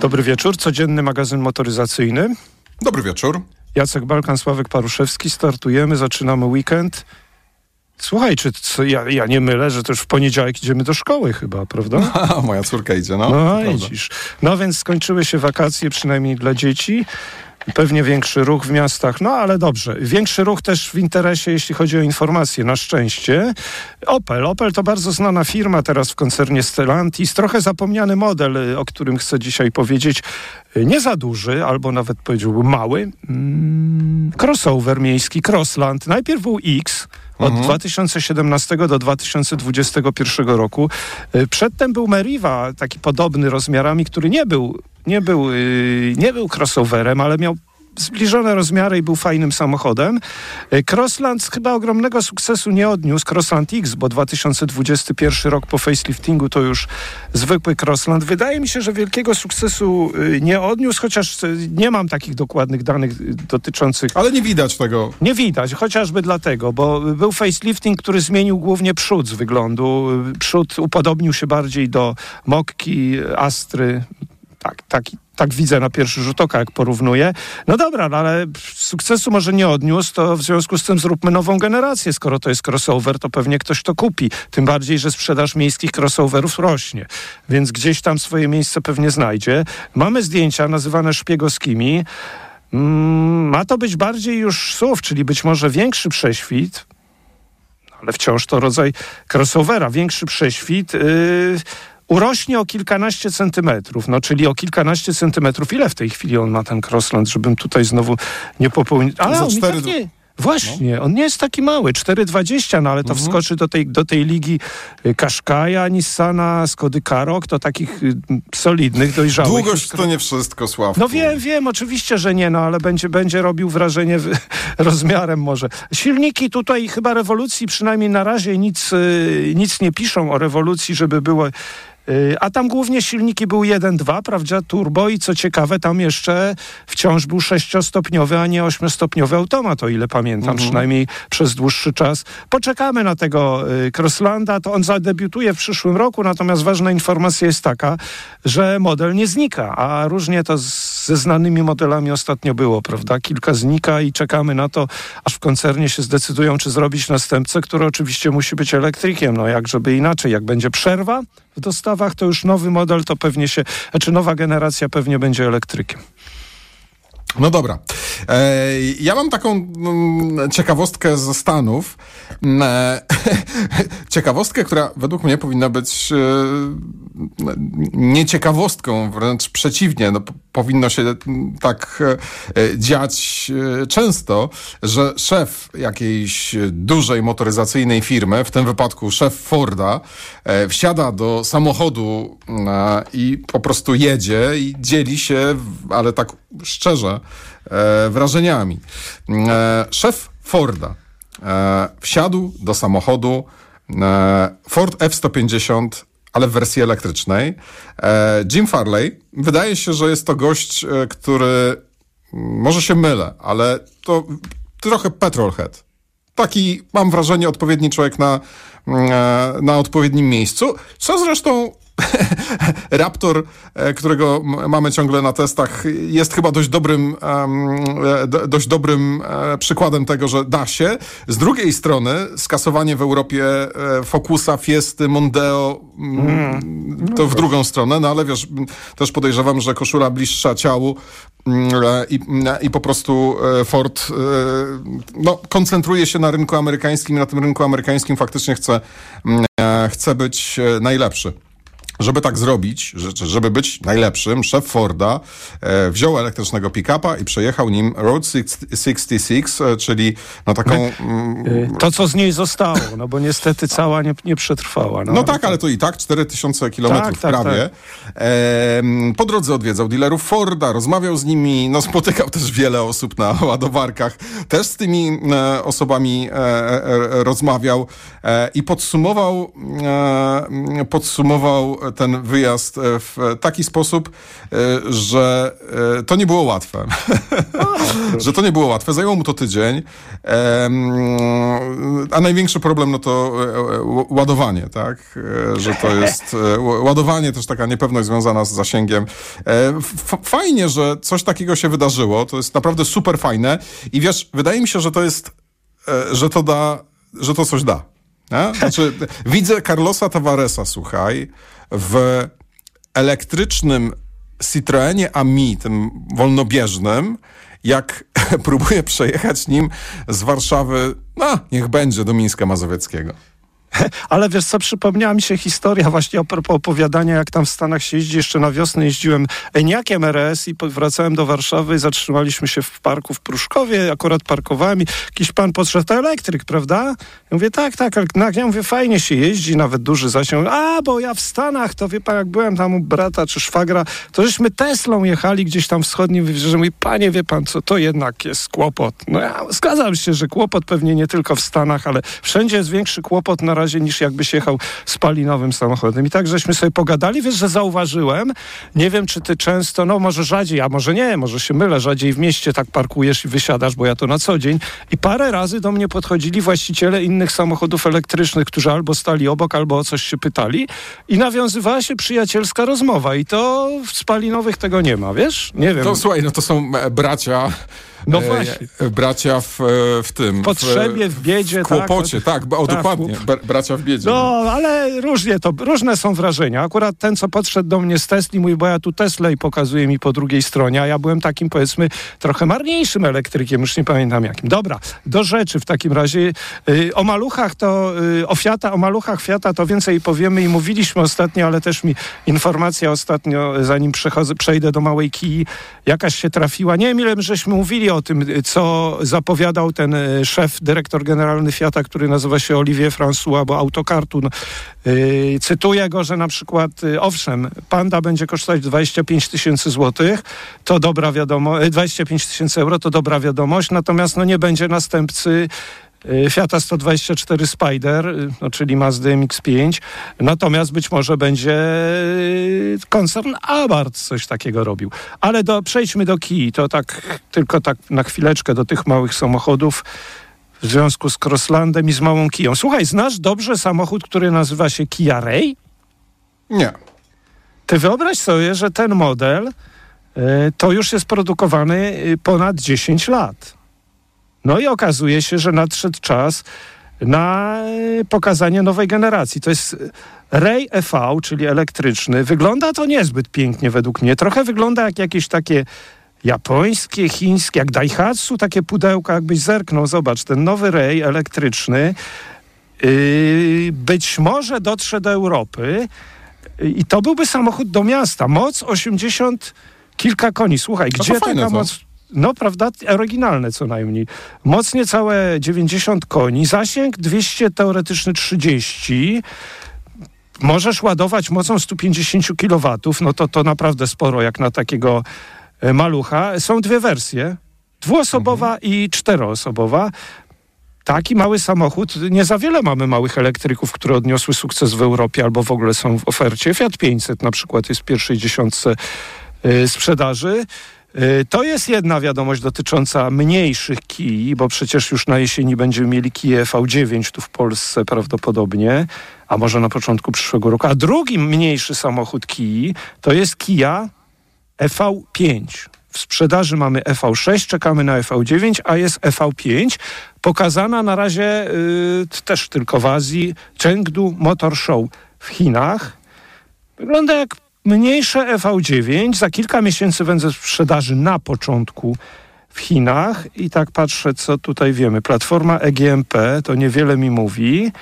Dobry wieczór, codzienny magazyn motoryzacyjny. Dobry wieczór. Jacek Balkan, Sławek Paruszewski. Startujemy, zaczynamy weekend. Słuchaj, czy co, ja, ja nie mylę, że też w poniedziałek idziemy do szkoły chyba, prawda? A, moja córka idzie, no. No, widzisz. No więc skończyły się wakacje, przynajmniej dla dzieci. Pewnie większy ruch w miastach, no ale dobrze. Większy ruch też w interesie, jeśli chodzi o informacje, na szczęście. Opel. Opel to bardzo znana firma teraz w koncernie Stellantis. Trochę zapomniany model, o którym chcę dzisiaj powiedzieć. Nie za duży, albo nawet powiedziałbym mały. Mm, crossover miejski, Crossland. Najpierw był X, od mhm. 2017 do 2021 roku. Przedtem był Meriva, taki podobny rozmiarami, który nie był nie był, y, nie był crossoverem, ale miał zbliżone rozmiary i był fajnym samochodem. Y, Crossland chyba ogromnego sukcesu nie odniósł. Crossland X, bo 2021 rok po faceliftingu to już zwykły Crossland. Wydaje mi się, że wielkiego sukcesu y, nie odniósł, chociaż nie mam takich dokładnych danych dotyczących... Ale nie widać tego. Nie widać, chociażby dlatego, bo był facelifting, który zmienił głównie przód z wyglądu. Przód upodobnił się bardziej do Mokki, Astry, tak, tak, tak widzę na pierwszy rzut oka, jak porównuję. No dobra, no ale sukcesu może nie odniósł, to w związku z tym zróbmy nową generację. Skoro to jest crossover, to pewnie ktoś to kupi. Tym bardziej, że sprzedaż miejskich crossoverów rośnie, więc gdzieś tam swoje miejsce pewnie znajdzie. Mamy zdjęcia nazywane szpiegowskimi. Mm, ma to być bardziej już SUV, czyli być może większy prześwit, ale wciąż to rodzaj crossovera, większy prześwit. Yy, urośnie o kilkanaście centymetrów, no czyli o kilkanaście centymetrów. Ile w tej chwili on ma ten Crossland, żebym tutaj znowu nie popełnił... Ale on cztery... tak nie... Właśnie, no. on nie jest taki mały, 4,20, no ale to mhm. wskoczy do tej, do tej ligi Kaszkaja, y, Nissana, Skody Karok, to takich y, solidnych, dojrzałych. Długość to nie wszystko, Sławku. No wiem, wiem, oczywiście, że nie, no ale będzie, będzie robił wrażenie rozmiarem może. Silniki tutaj chyba rewolucji przynajmniej na razie nic, y, nic nie piszą o rewolucji, żeby było a tam głównie silniki były 1.2, prawda, turbo i co ciekawe, tam jeszcze wciąż był sześciostopniowy, a nie ośmiostopniowy automat, o ile pamiętam, mhm. przynajmniej przez dłuższy czas. Poczekamy na tego y, Crosslanda, to on zadebiutuje w przyszłym roku, natomiast ważna informacja jest taka, że model nie znika, a różnie to ze znanymi modelami ostatnio było, prawda? Kilka znika i czekamy na to, aż w koncernie się zdecydują, czy zrobić następcę, który oczywiście musi być elektrykiem, no jak żeby inaczej, jak będzie przerwa, w dostawach, to już nowy model to pewnie się, znaczy nowa generacja pewnie będzie elektrykiem. No dobra. E, ja mam taką mm, ciekawostkę ze Stanów. E, ciekawostkę, która według mnie powinna być e, nie ciekawostką, wręcz przeciwnie. No, powinno się tak dziać często, że szef jakiejś dużej motoryzacyjnej firmy, w tym wypadku szef Forda, wsiada do samochodu i po prostu jedzie i dzieli się, ale tak szczerze, e, wrażeniami. E, szef Forda e, wsiadł do samochodu e, Ford F-150 ale w wersji elektrycznej. E, Jim Farley, wydaje się, że jest to gość, e, który, może się mylę, ale to trochę petrolhead. Taki, mam wrażenie, odpowiedni człowiek na, na odpowiednim miejscu, co zresztą Raptor, e, którego mamy ciągle na testach, jest chyba dość dobrym, e, dość dobrym e, przykładem tego, że da się. Z drugiej strony skasowanie w Europie Focusa, Fiesty, Mondeo mm. to w drugą stronę, no ale wiesz, też podejrzewam, że koszula bliższa ciału i, i po prostu Ford no, koncentruje się na rynku amerykańskim i na tym rynku amerykańskim faktycznie chce, chce być najlepszy. Żeby tak zrobić, żeby być najlepszym, szef Forda e, wziął elektrycznego pick-upa i przejechał nim Road 66, e, czyli no taką... Mm, to, co z niej zostało, no bo niestety cała nie, nie przetrwała. No, no tak, ale to i tak 4000 kilometrów tak, tak, prawie. Tak. Po drodze odwiedzał dealerów Forda, rozmawiał z nimi, no spotykał też wiele osób na ładowarkach, też z tymi e, osobami rozmawiał i podsumował podsumował ten wyjazd w taki sposób, że to nie było łatwe. że to nie było łatwe. Zajęło mu to tydzień. A największy problem no to ładowanie, tak? Że to jest ładowanie, też taka niepewność związana z zasięgiem. Fajnie, że coś takiego się wydarzyło. To jest naprawdę super fajne. I wiesz, wydaje mi się, że to jest, że to da, że to coś da. Znaczy, widzę Carlosa Tavaresa, słuchaj, w elektrycznym Citroenie Ami, tym wolnobieżnym, jak próbuje przejechać nim z Warszawy, no niech będzie, do Mińska Mazowieckiego. Ale wiesz co, przypomniała mi się historia właśnie a propos opowiadania, jak tam w Stanach się jeździ. Jeszcze na wiosnę jeździłem Eniakiem RS i wracałem do Warszawy i zatrzymaliśmy się w parku w Pruszkowie, akurat parkowałem i jakiś pan podszedł, to elektryk, prawda? Ja mówię, tak, tak, ja mówię, fajnie się jeździ, nawet duży zasięg. A, bo ja w Stanach, to wie pan, jak byłem tam u brata czy szwagra, to żeśmy Teslą jechali gdzieś tam wschodnim wybrzeżem. Mówi, panie, wie pan co, to jednak jest kłopot. No ja zgadzam się, że kłopot pewnie nie tylko w Stanach, ale wszędzie jest większy kłopot na razie niż jakbyś jechał spalinowym samochodem. I tak żeśmy sobie pogadali, wiesz, że zauważyłem, nie wiem, czy ty często, no może rzadziej, a może nie, może się mylę, rzadziej w mieście tak parkujesz i wysiadasz, bo ja to na co dzień. I parę razy do mnie podchodzili właściciele innych samochodów elektrycznych, którzy albo stali obok, albo o coś się pytali i nawiązywała się przyjacielska rozmowa i to w spalinowych tego nie ma, wiesz? Nie wiem. To słuchaj, no to są e, bracia no e, właśnie. bracia w, w tym. W potrzebie, w biedzie. W kłopocie, tak, tak o, tak, dokładnie. Bracia w biedzie. No, no, ale różnie to, różne są wrażenia. Akurat ten, co podszedł do mnie z Tesli, mówi, bo ja tu Tesla i pokazuje mi po drugiej stronie, a ja byłem takim, powiedzmy, trochę marniejszym elektrykiem, już nie pamiętam jakim. Dobra, do rzeczy w takim razie. Yy, o maluchach to, yy, o Fiata, o maluchach Fiata to więcej powiemy i mówiliśmy ostatnio, ale też mi informacja ostatnio, zanim przejdę do Małej Kii, jakaś się trafiła. Nie wiem, ile żeśmy mówili o tym, co zapowiadał ten y, szef, dyrektor generalny Fiata, który nazywa się Olivier François, bo Autocartoon. Yy, cytuję go, że na przykład, yy, owszem, Panda będzie kosztować 25 tysięcy złotych, to dobra wiadomość, 25 tysięcy euro to dobra wiadomość, natomiast no nie będzie następcy Fiata 124 Spider, no, czyli Mazda MX-5. Natomiast być może będzie koncern Abarth coś takiego robił. Ale do, przejdźmy do Kii. To tak tylko tak na chwileczkę do tych małych samochodów w związku z Crosslandem i z małą Kiją. Słuchaj, znasz dobrze samochód, który nazywa się Kia Ray? Nie. Ty wyobraź sobie, że ten model y, to już jest produkowany y, ponad 10 lat. No i okazuje się, że nadszedł czas na y, pokazanie nowej generacji. To jest Ray EV, czyli elektryczny. Wygląda to niezbyt pięknie według mnie. Trochę wygląda jak jakieś takie japońskie, chińskie, jak Daihatsu, takie pudełka, jakbyś zerknął, zobacz, ten nowy Ray elektryczny yy, być może dotrze do Europy i to byłby samochód do miasta. Moc 80 kilka koni. Słuchaj, no gdzie taka moc... No, prawda, oryginalne co najmniej. Moc niecałe 90 koni, zasięg 200, teoretyczny 30. Możesz ładować mocą 150 kW, no to to naprawdę sporo jak na takiego E, malucha. Są dwie wersje. Dwuosobowa mhm. i czteroosobowa. Taki mały samochód, nie za wiele mamy małych elektryków, które odniosły sukces w Europie albo w ogóle są w ofercie. Fiat 500 na przykład jest w pierwszej dziesiątce y, sprzedaży. Y, to jest jedna wiadomość dotycząca mniejszych kij, bo przecież już na jesieni będziemy mieli Kije V9 tu w Polsce prawdopodobnie, a może na początku przyszłego roku. A drugi mniejszy samochód kij to jest Kia EV5. W sprzedaży mamy EV6, czekamy na EV9, a jest EV5. Pokazana na razie y, też tylko w Azji Chengdu Motor Show w Chinach. Wygląda jak mniejsze EV9. Za kilka miesięcy będzie sprzedaży na początku w Chinach. I tak patrzę, co tutaj wiemy. Platforma EGMP to niewiele mi mówi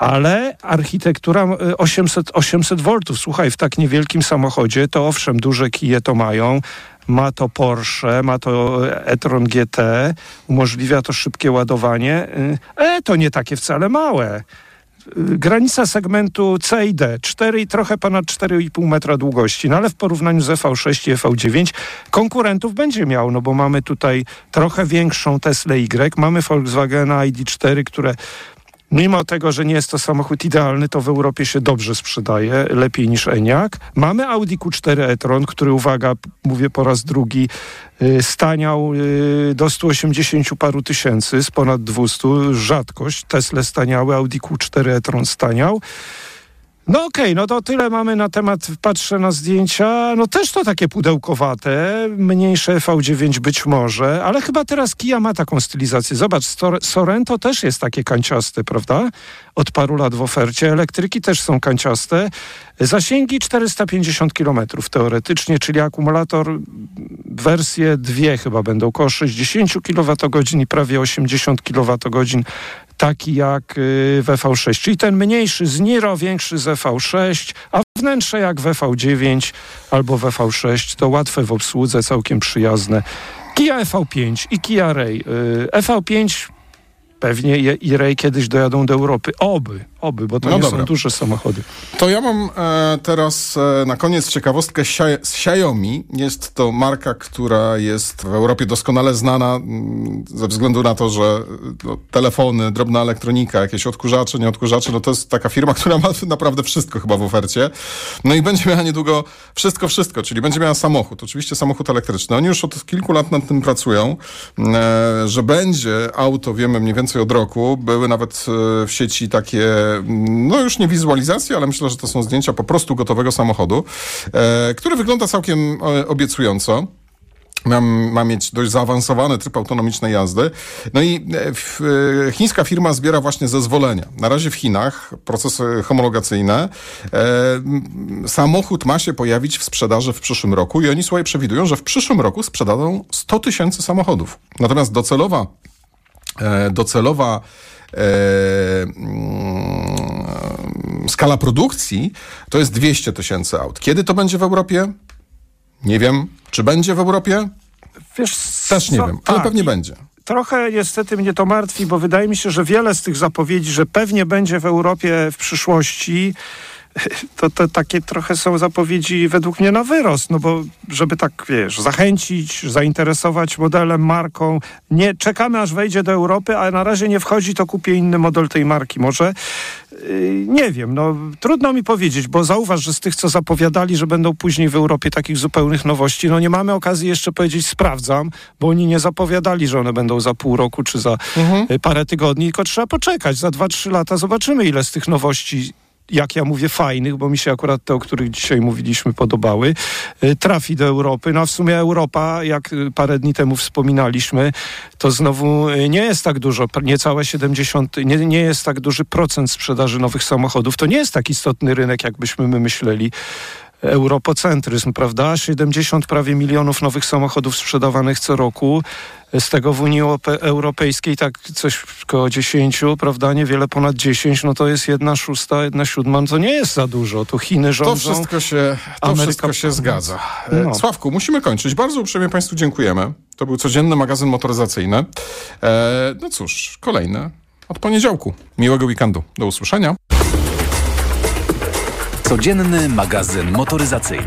ale architektura 800, 800 V. Słuchaj, w tak niewielkim samochodzie to owszem, duże kije to mają. Ma to Porsche, ma to e-tron GT, umożliwia to szybkie ładowanie. E, to nie takie wcale małe. Granica segmentu C i D, 4 i trochę ponad 4,5 metra długości, no ale w porównaniu z EV6 i EV9 konkurentów będzie miał, no bo mamy tutaj trochę większą Tesla Y, mamy Volkswagena ID4, które Mimo tego, że nie jest to samochód idealny, to w Europie się dobrze sprzedaje, lepiej niż Eniak. Mamy Audi Q4 e-tron, który, uwaga, mówię po raz drugi, y, staniał y, do 180 paru tysięcy z ponad 200, rzadkość. Tesla staniały, Audi Q4 e-tron staniał. No okej, okay, no to tyle mamy na temat, patrzę na zdjęcia, no też to takie pudełkowate, mniejsze V9 być może, ale chyba teraz Kia ma taką stylizację. Zobacz, Sorento też jest takie kanciaste, prawda? Od paru lat w ofercie. Elektryki też są kanciaste. Zasięgi 450 km teoretycznie, czyli akumulator wersje dwie chyba będą około 60 kWh i prawie 80 kWh taki jak y, w V6, czyli ten mniejszy z Niro, większy z V6, a wnętrze jak w V9 albo w V6, to łatwe w obsłudze, całkiem przyjazne. Kia EV5 i Kia Ray. EV5 pewnie i Ray kiedyś dojadą do Europy. Oby, oby, bo to no nie dobra. są duże samochody. To ja mam e, teraz e, na koniec ciekawostkę z Xiaomi. Jest to marka, która jest w Europie doskonale znana m, mm, ze względu na to, że no, telefony, drobna elektronika, jakieś odkurzacze, nie odkurzacze, no to jest taka firma, która ma naprawdę wszystko chyba w ofercie. No i będzie miała niedługo wszystko, wszystko, czyli będzie miała samochód, oczywiście samochód elektryczny. Oni już od kilku lat nad tym pracują, e, że będzie auto, wiemy mniej więcej od roku. Były nawet e, w sieci takie no już nie wizualizacje, ale myślę, że to są zdjęcia po prostu gotowego samochodu, e, który wygląda całkiem e, obiecująco. Mam, ma mieć dość zaawansowany tryb autonomicznej jazdy. No i e, w, chińska firma zbiera właśnie zezwolenia. Na razie w Chinach procesy homologacyjne. E, samochód ma się pojawić w sprzedaży w przyszłym roku i oni sobie przewidują, że w przyszłym roku sprzedadzą 100 tysięcy samochodów. Natomiast docelowa, e, docelowa skala produkcji to jest 200 tysięcy aut. Kiedy to będzie w Europie? Nie wiem. Czy będzie w Europie? Wiesz, Też nie co? wiem, ale tak. pewnie będzie. Trochę niestety mnie to martwi, bo wydaje mi się, że wiele z tych zapowiedzi, że pewnie będzie w Europie w przyszłości, to, to takie trochę są zapowiedzi według mnie na wyrost, no bo żeby tak, wiesz, zachęcić, zainteresować modelem, marką. Nie czekamy, aż wejdzie do Europy, a na razie nie wchodzi, to kupię inny model tej marki może. Yy, nie wiem, no trudno mi powiedzieć, bo zauważ, że z tych, co zapowiadali, że będą później w Europie takich zupełnych nowości, no nie mamy okazji jeszcze powiedzieć sprawdzam, bo oni nie zapowiadali, że one będą za pół roku czy za mhm. parę tygodni, tylko trzeba poczekać. Za dwa, trzy lata zobaczymy, ile z tych nowości jak ja mówię, fajnych, bo mi się akurat te, o których dzisiaj mówiliśmy, podobały, y, trafi do Europy. No a w sumie Europa, jak y, parę dni temu wspominaliśmy, to znowu y, nie jest tak dużo, niecałe 70, nie, nie jest tak duży procent sprzedaży nowych samochodów. To nie jest tak istotny rynek, jakbyśmy my myśleli europocentryzm, prawda? 70 prawie milionów nowych samochodów sprzedawanych co roku. Z tego w Unii Europejskiej tak coś około 10, prawda? Niewiele ponad 10, no to jest jedna szósta, jedna siódma, to nie jest za dużo. Tu Chiny rządzą. To wszystko się, to Ameryka... wszystko się zgadza. E, no. Sławku, musimy kończyć. Bardzo uprzejmie Państwu dziękujemy. To był codzienny magazyn motoryzacyjny. E, no cóż, kolejny od poniedziałku. Miłego weekendu. Do usłyszenia. Codzienny magazyn motoryzacyjny.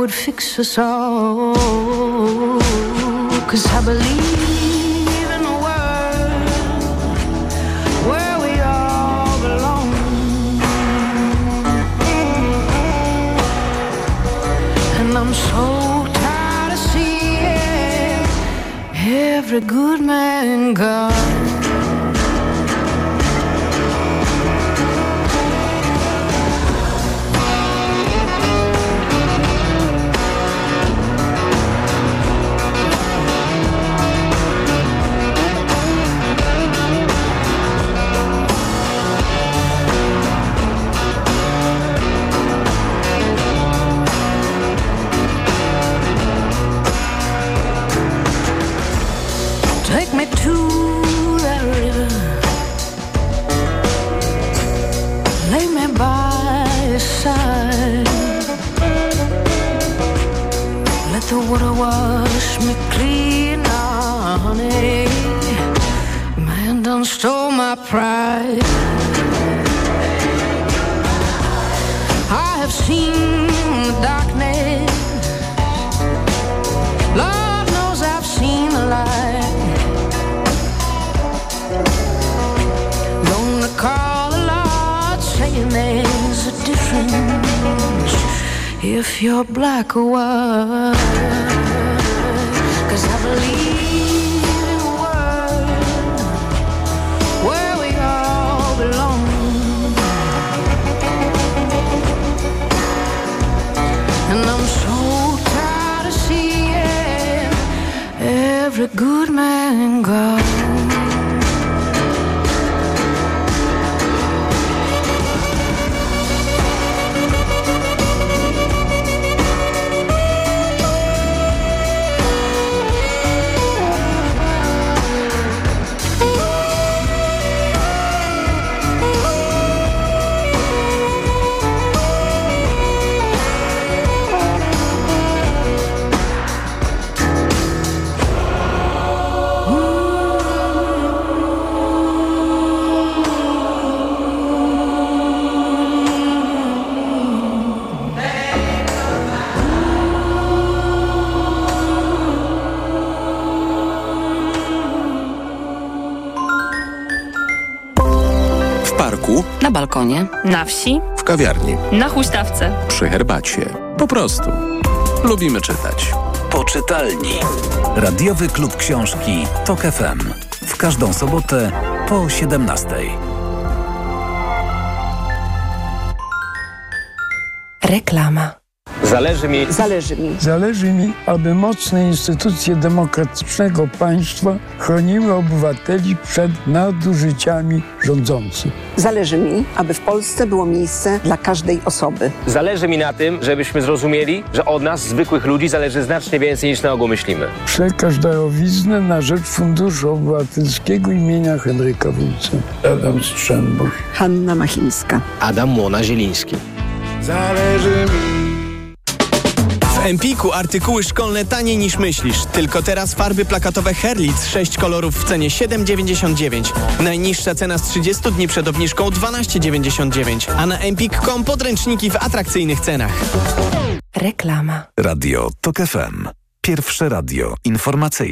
would fix us all. Cause I believe. In the world where we all belong And I'm so tired of seeing every good man gone. Would water wash me clean, honey. Man done stole my pride. I have seen the darkness. If you're black or white. Na balkonie. Na wsi, w kawiarni, na huśtawce. przy herbacie. Po prostu. Lubimy czytać. Poczytalni. Radiowy klub książki Tok FM. W każdą sobotę po 17. Reklama. Zależy mi Zależy mi. Zależy mi, aby mocne instytucje demokratycznego państwa chroniły obywateli przed nadużyciami rządzących. Zależy mi, aby w Polsce było miejsce dla każdej osoby. Zależy mi na tym, żebyśmy zrozumieli, że od nas, zwykłych ludzi, zależy znacznie więcej niż na ogół myślimy. Przekaż darowiznę na rzecz Funduszu Obywatelskiego imienia Henryka Wójca. Adam Strzembosz. Hanna Machińska. Adam Młona-Zieliński. W Empiku artykuły szkolne taniej niż myślisz. Tylko teraz farby plakatowe Herlitz 6 kolorów w cenie 7,99. Najniższa cena z 30 dni przed obniżką 12,99. A na empik.com podręczniki w atrakcyjnych cenach. Reklama. Radio Tok FM. Pierwsze radio informacyjne.